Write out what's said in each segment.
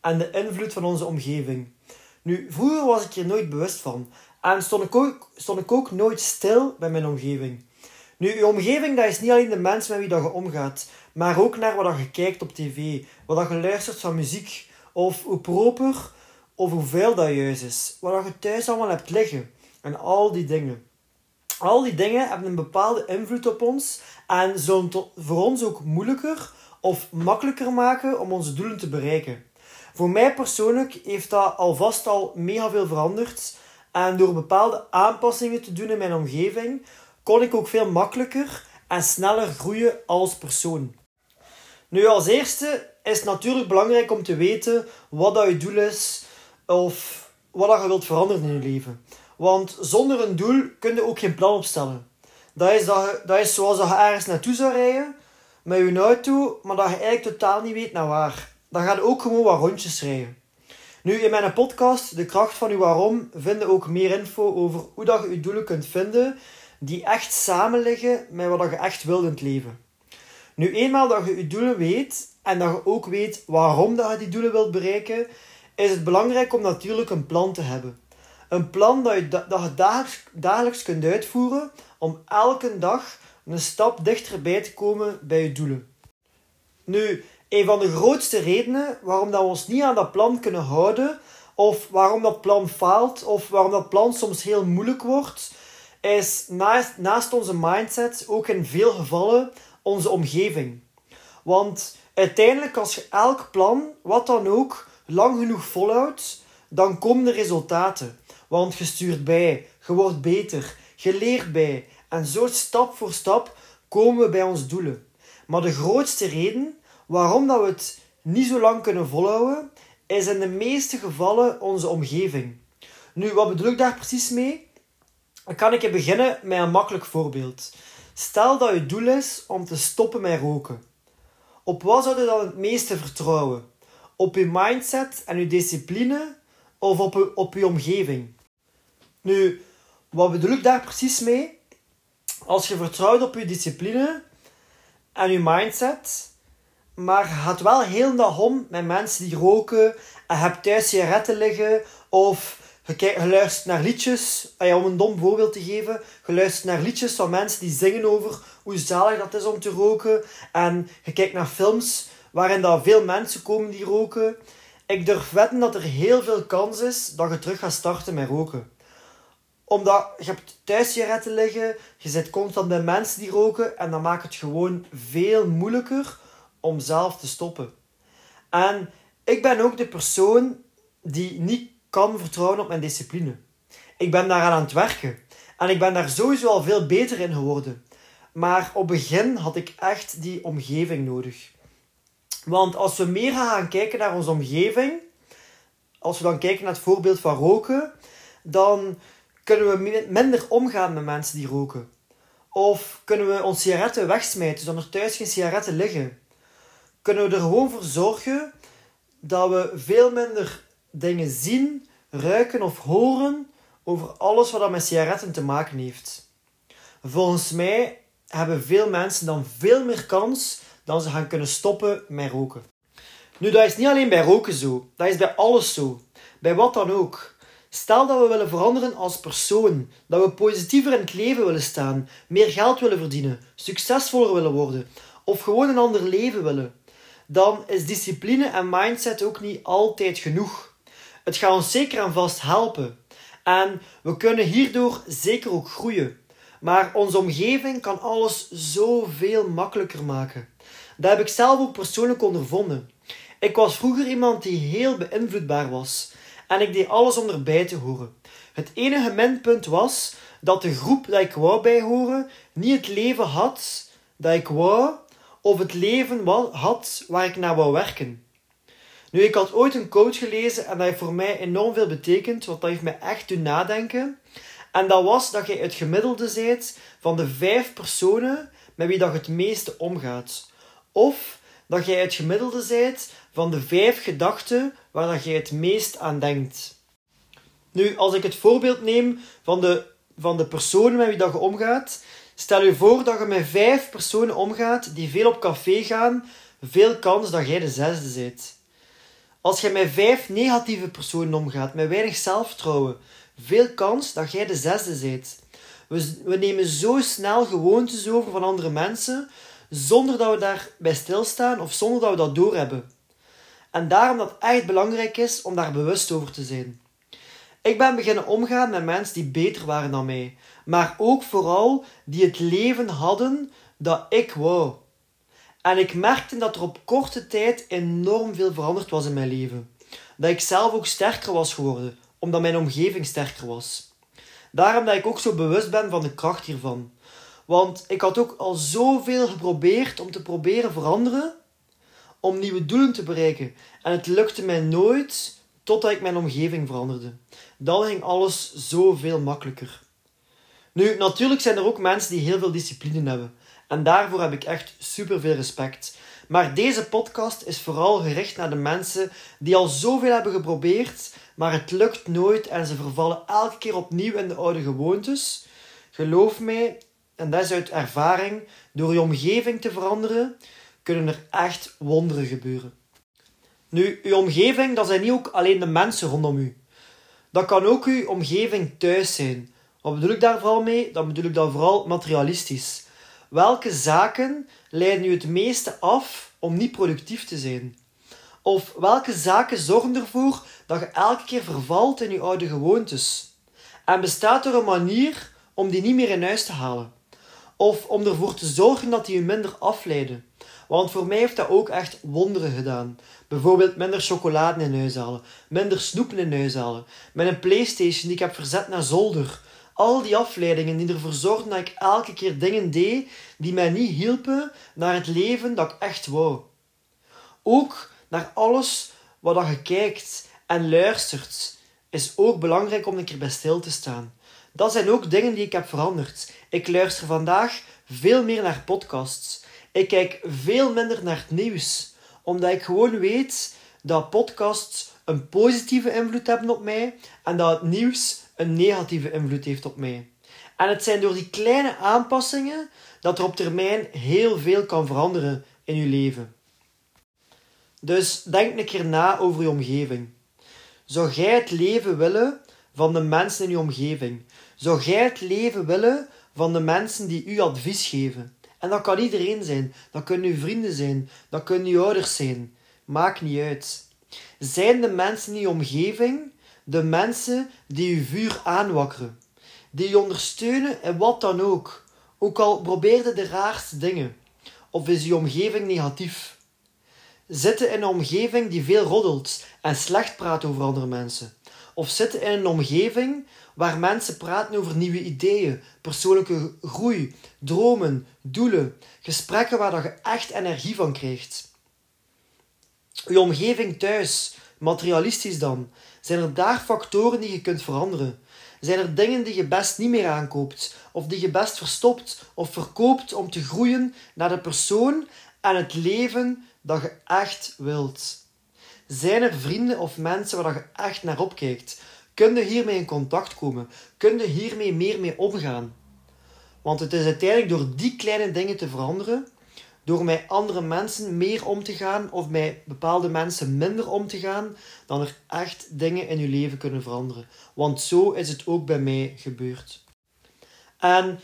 en de invloed van onze omgeving. Nu, vroeger was ik hier nooit bewust van en stond ik ook, stond ik ook nooit stil bij mijn omgeving. Nu, je omgeving dat is niet alleen de mensen met wie dat je omgaat, maar ook naar wat je kijkt op tv, wat je luistert van muziek, of hoe proper of hoeveel dat juist is, wat je thuis allemaal hebt liggen en al die dingen. Al die dingen hebben een bepaalde invloed op ons en zullen voor ons ook moeilijker of makkelijker maken om onze doelen te bereiken. Voor mij persoonlijk heeft dat alvast al mega veel veranderd. En door bepaalde aanpassingen te doen in mijn omgeving, kon ik ook veel makkelijker en sneller groeien als persoon. Nu, als eerste is het natuurlijk belangrijk om te weten wat dat je doel is of wat dat je wilt veranderen in je leven. Want zonder een doel kun je ook geen plan opstellen. Dat is, dat, je, dat is zoals dat je ergens naartoe zou rijden met je auto, maar dat je eigenlijk totaal niet weet naar waar. Dan ga je ook gewoon wat rondjes rijden. Nu, in mijn podcast, De Kracht van Uw Waarom, vinden ook meer info over hoe dat je je doelen kunt vinden die echt samen liggen met wat je echt wilt in het leven. Nu, eenmaal dat je je doelen weet en dat je ook weet waarom dat je die doelen wilt bereiken, is het belangrijk om natuurlijk een plan te hebben. Een plan dat je, dat je dagelijks, dagelijks kunt uitvoeren om elke dag een stap dichterbij te komen bij je doelen. Nu, een van de grootste redenen waarom dat we ons niet aan dat plan kunnen houden, of waarom dat plan faalt, of waarom dat plan soms heel moeilijk wordt, is naast, naast onze mindset ook in veel gevallen onze omgeving. Want uiteindelijk, als je elk plan, wat dan ook, lang genoeg volhoudt, dan komen de resultaten. Want je stuurt bij, je wordt beter, je leert bij. En zo stap voor stap komen we bij ons doelen. Maar de grootste reden waarom dat we het niet zo lang kunnen volhouden, is in de meeste gevallen onze omgeving. Nu, wat bedoel ik daar precies mee? Dan kan ik beginnen met een makkelijk voorbeeld. Stel dat je doel is om te stoppen met roken. Op wat zou je dan het meeste vertrouwen? Op je mindset en je discipline of op je, op je omgeving? Nu, wat bedoel ik daar precies mee? Als je vertrouwt op je discipline en je mindset, maar gaat wel heel dag om met mensen die roken en hebt thuis sigaretten liggen of je, luistert naar liedjes, om een dom voorbeeld te geven, je luistert naar liedjes van mensen die zingen over hoe zalig dat is om te roken. En je kijkt naar films waarin dat veel mensen komen die roken. Ik durf wetten dat er heel veel kans is dat je terug gaat starten met roken. Omdat je hebt thuis sigaretten liggen, je zit constant bij mensen die roken en dan maakt het gewoon veel moeilijker om zelf te stoppen. En ik ben ook de persoon die niet kan vertrouwen op mijn discipline. Ik ben daaraan aan het werken. En ik ben daar sowieso al veel beter in geworden. Maar op begin had ik echt die omgeving nodig. Want als we meer gaan kijken naar onze omgeving, als we dan kijken naar het voorbeeld van roken, dan kunnen we minder omgaan met mensen die roken. Of kunnen we onze sigaretten wegsmijten, zodat er thuis geen sigaretten liggen kunnen we er gewoon voor zorgen dat we veel minder dingen zien, ruiken of horen over alles wat met sigaretten te maken heeft. Volgens mij hebben veel mensen dan veel meer kans dan ze gaan kunnen stoppen met roken. Nu, dat is niet alleen bij roken zo. Dat is bij alles zo. Bij wat dan ook. Stel dat we willen veranderen als persoon, dat we positiever in het leven willen staan, meer geld willen verdienen, succesvoller willen worden of gewoon een ander leven willen dan is discipline en mindset ook niet altijd genoeg. Het gaat ons zeker en vast helpen. En we kunnen hierdoor zeker ook groeien. Maar onze omgeving kan alles zoveel makkelijker maken. Dat heb ik zelf ook persoonlijk ondervonden. Ik was vroeger iemand die heel beïnvloedbaar was. En ik deed alles om erbij te horen. Het enige minpunt was dat de groep dat ik wou bijhoren niet het leven had dat ik wou of het leven had waar ik naar wou werken. Nu, ik had ooit een quote gelezen en dat heeft voor mij enorm veel betekend, want dat heeft mij echt doen nadenken. En dat was dat jij het gemiddelde bent van de vijf personen met wie dat je het meeste omgaat. Of dat jij het gemiddelde bent van de vijf gedachten waar dat jij het meest aan denkt. Nu, als ik het voorbeeld neem van de, van de personen met wie dat je omgaat, stel je voor dat je met vijf personen omgaat die veel op café gaan, veel kans dat jij de zesde bent. Als je met vijf negatieve personen omgaat, met weinig zelfvertrouwen, veel kans dat jij de zesde bent. We, we nemen zo snel gewoontes over van andere mensen, zonder dat we daarbij stilstaan of zonder dat we dat doorhebben. En daarom dat het echt belangrijk is om daar bewust over te zijn. Ik ben beginnen omgaan met mensen die beter waren dan mij, maar ook vooral die het leven hadden dat ik wou. En ik merkte dat er op korte tijd enorm veel veranderd was in mijn leven. Dat ik zelf ook sterker was geworden, omdat mijn omgeving sterker was. Daarom dat ik ook zo bewust ben van de kracht hiervan. Want ik had ook al zoveel geprobeerd om te proberen veranderen, om nieuwe doelen te bereiken. En het lukte mij nooit totdat ik mijn omgeving veranderde. Dan ging alles zoveel makkelijker. Nu, natuurlijk zijn er ook mensen die heel veel discipline hebben. En daarvoor heb ik echt super veel respect. Maar deze podcast is vooral gericht naar de mensen die al zoveel hebben geprobeerd, maar het lukt nooit en ze vervallen elke keer opnieuw in de oude gewoontes. Geloof mij, en dat is uit ervaring, door je omgeving te veranderen, kunnen er echt wonderen gebeuren. Nu, uw omgeving, dat zijn niet ook alleen de mensen rondom u. Dat kan ook uw omgeving thuis zijn. Wat bedoel ik daar vooral mee? Dat bedoel ik dan vooral materialistisch. Welke zaken leiden u het meeste af om niet productief te zijn? Of welke zaken zorgen ervoor dat je elke keer vervalt in je oude gewoontes? En bestaat er een manier om die niet meer in huis te halen? Of om ervoor te zorgen dat die je minder afleiden? Want voor mij heeft dat ook echt wonderen gedaan. Bijvoorbeeld minder chocolade in huis halen, minder snoepen in huis halen, met een Playstation die ik heb verzet naar zolder. Al die afleidingen die ervoor zorgden dat ik elke keer dingen deed die mij niet hielpen naar het leven dat ik echt wou. Ook naar alles wat je kijkt en luistert, is ook belangrijk om een keer bij stil te staan. Dat zijn ook dingen die ik heb veranderd. Ik luister vandaag veel meer naar podcasts. Ik kijk veel minder naar het nieuws, omdat ik gewoon weet dat podcasts een positieve invloed hebben op mij en dat het nieuws een negatieve invloed heeft op mij. En het zijn door die kleine aanpassingen dat er op termijn heel veel kan veranderen in je leven. Dus denk een keer na over je omgeving. Zou jij het leven willen van de mensen in je omgeving? Zou jij het leven willen van de mensen die u advies geven? En dat kan iedereen zijn. Dat kunnen uw vrienden zijn. Dat kunnen uw ouders zijn. Maakt niet uit. Zijn de mensen in je omgeving de mensen die uw vuur aanwakkeren? Die je ondersteunen en wat dan ook. Ook al probeerde de raarste dingen. Of is je omgeving negatief? Zitten in een omgeving die veel roddelt en slecht praat over andere mensen. Of zitten in een omgeving waar mensen praten over nieuwe ideeën, persoonlijke groei, dromen, doelen, gesprekken waar je echt energie van krijgt. Je omgeving thuis, materialistisch dan, zijn er daar factoren die je kunt veranderen? Zijn er dingen die je best niet meer aankoopt, of die je best verstopt of verkoopt om te groeien naar de persoon en het leven dat je echt wilt? Zijn er vrienden of mensen waar je echt naar opkijkt? Kun je hiermee in contact komen? Kun je hiermee meer mee omgaan? Want het is uiteindelijk door die kleine dingen te veranderen, door met andere mensen meer om te gaan of met bepaalde mensen minder om te gaan, dan er echt dingen in je leven kunnen veranderen. Want zo is het ook bij mij gebeurd. En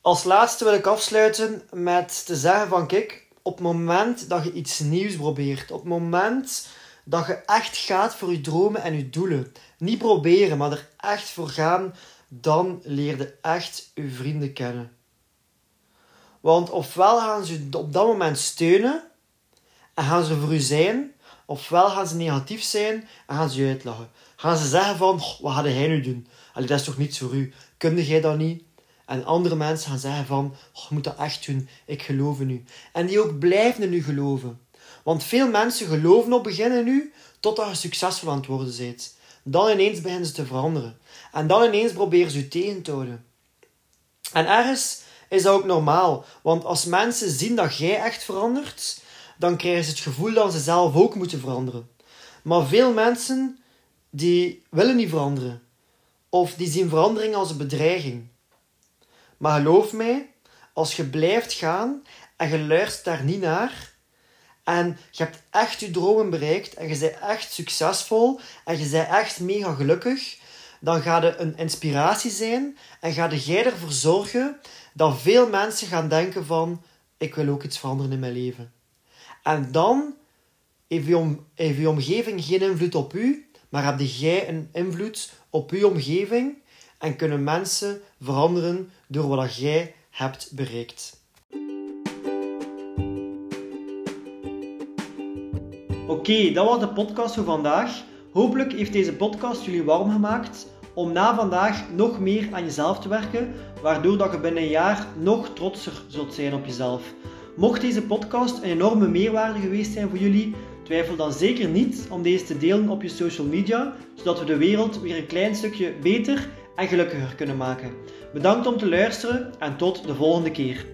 als laatste wil ik afsluiten met te zeggen van kijk, op het moment dat je iets nieuws probeert, op het moment dat je echt gaat voor je dromen en je doelen, niet proberen, maar er echt voor gaan, dan leer je echt je vrienden kennen. Want ofwel gaan ze je op dat moment steunen en gaan ze voor u zijn, ofwel gaan ze negatief zijn en gaan ze je uitlachen. Gaan ze zeggen van, wat gaat hij nu doen? Allee, dat is toch niets voor u? Kunde jij dat niet? En andere mensen gaan zeggen van, je moet dat echt doen, ik geloof in u. En die ook blijven in u geloven. Want veel mensen geloven op beginnen nu, totdat je succesvol aan het worden bent. Dan ineens beginnen ze te veranderen. En dan ineens proberen ze je tegen te houden. En ergens is dat ook normaal. Want als mensen zien dat jij echt verandert, dan krijgen ze het gevoel dat ze zelf ook moeten veranderen. Maar veel mensen die willen niet veranderen. Of die zien verandering als een bedreiging. Maar geloof mij, als je blijft gaan en je luistert daar niet naar en je hebt echt je dromen bereikt en je bent echt succesvol en je bent echt mega gelukkig, dan gaat het een inspiratie zijn en gaat jij ervoor zorgen dat veel mensen gaan denken van ik wil ook iets veranderen in mijn leven. En dan heeft je, heeft je omgeving geen invloed op u, maar heb jij een invloed op uw omgeving en kunnen mensen veranderen door wat jij hebt bereikt. Oké, dat was de podcast voor vandaag. Hopelijk heeft deze podcast jullie warm gemaakt om na vandaag nog meer aan jezelf te werken, waardoor dat je binnen een jaar nog trotser zult zijn op jezelf. Mocht deze podcast een enorme meerwaarde geweest zijn voor jullie, twijfel dan zeker niet om deze te delen op je social media, zodat we de wereld weer een klein stukje beter en gelukkiger kunnen maken. Bedankt om te luisteren en tot de volgende keer.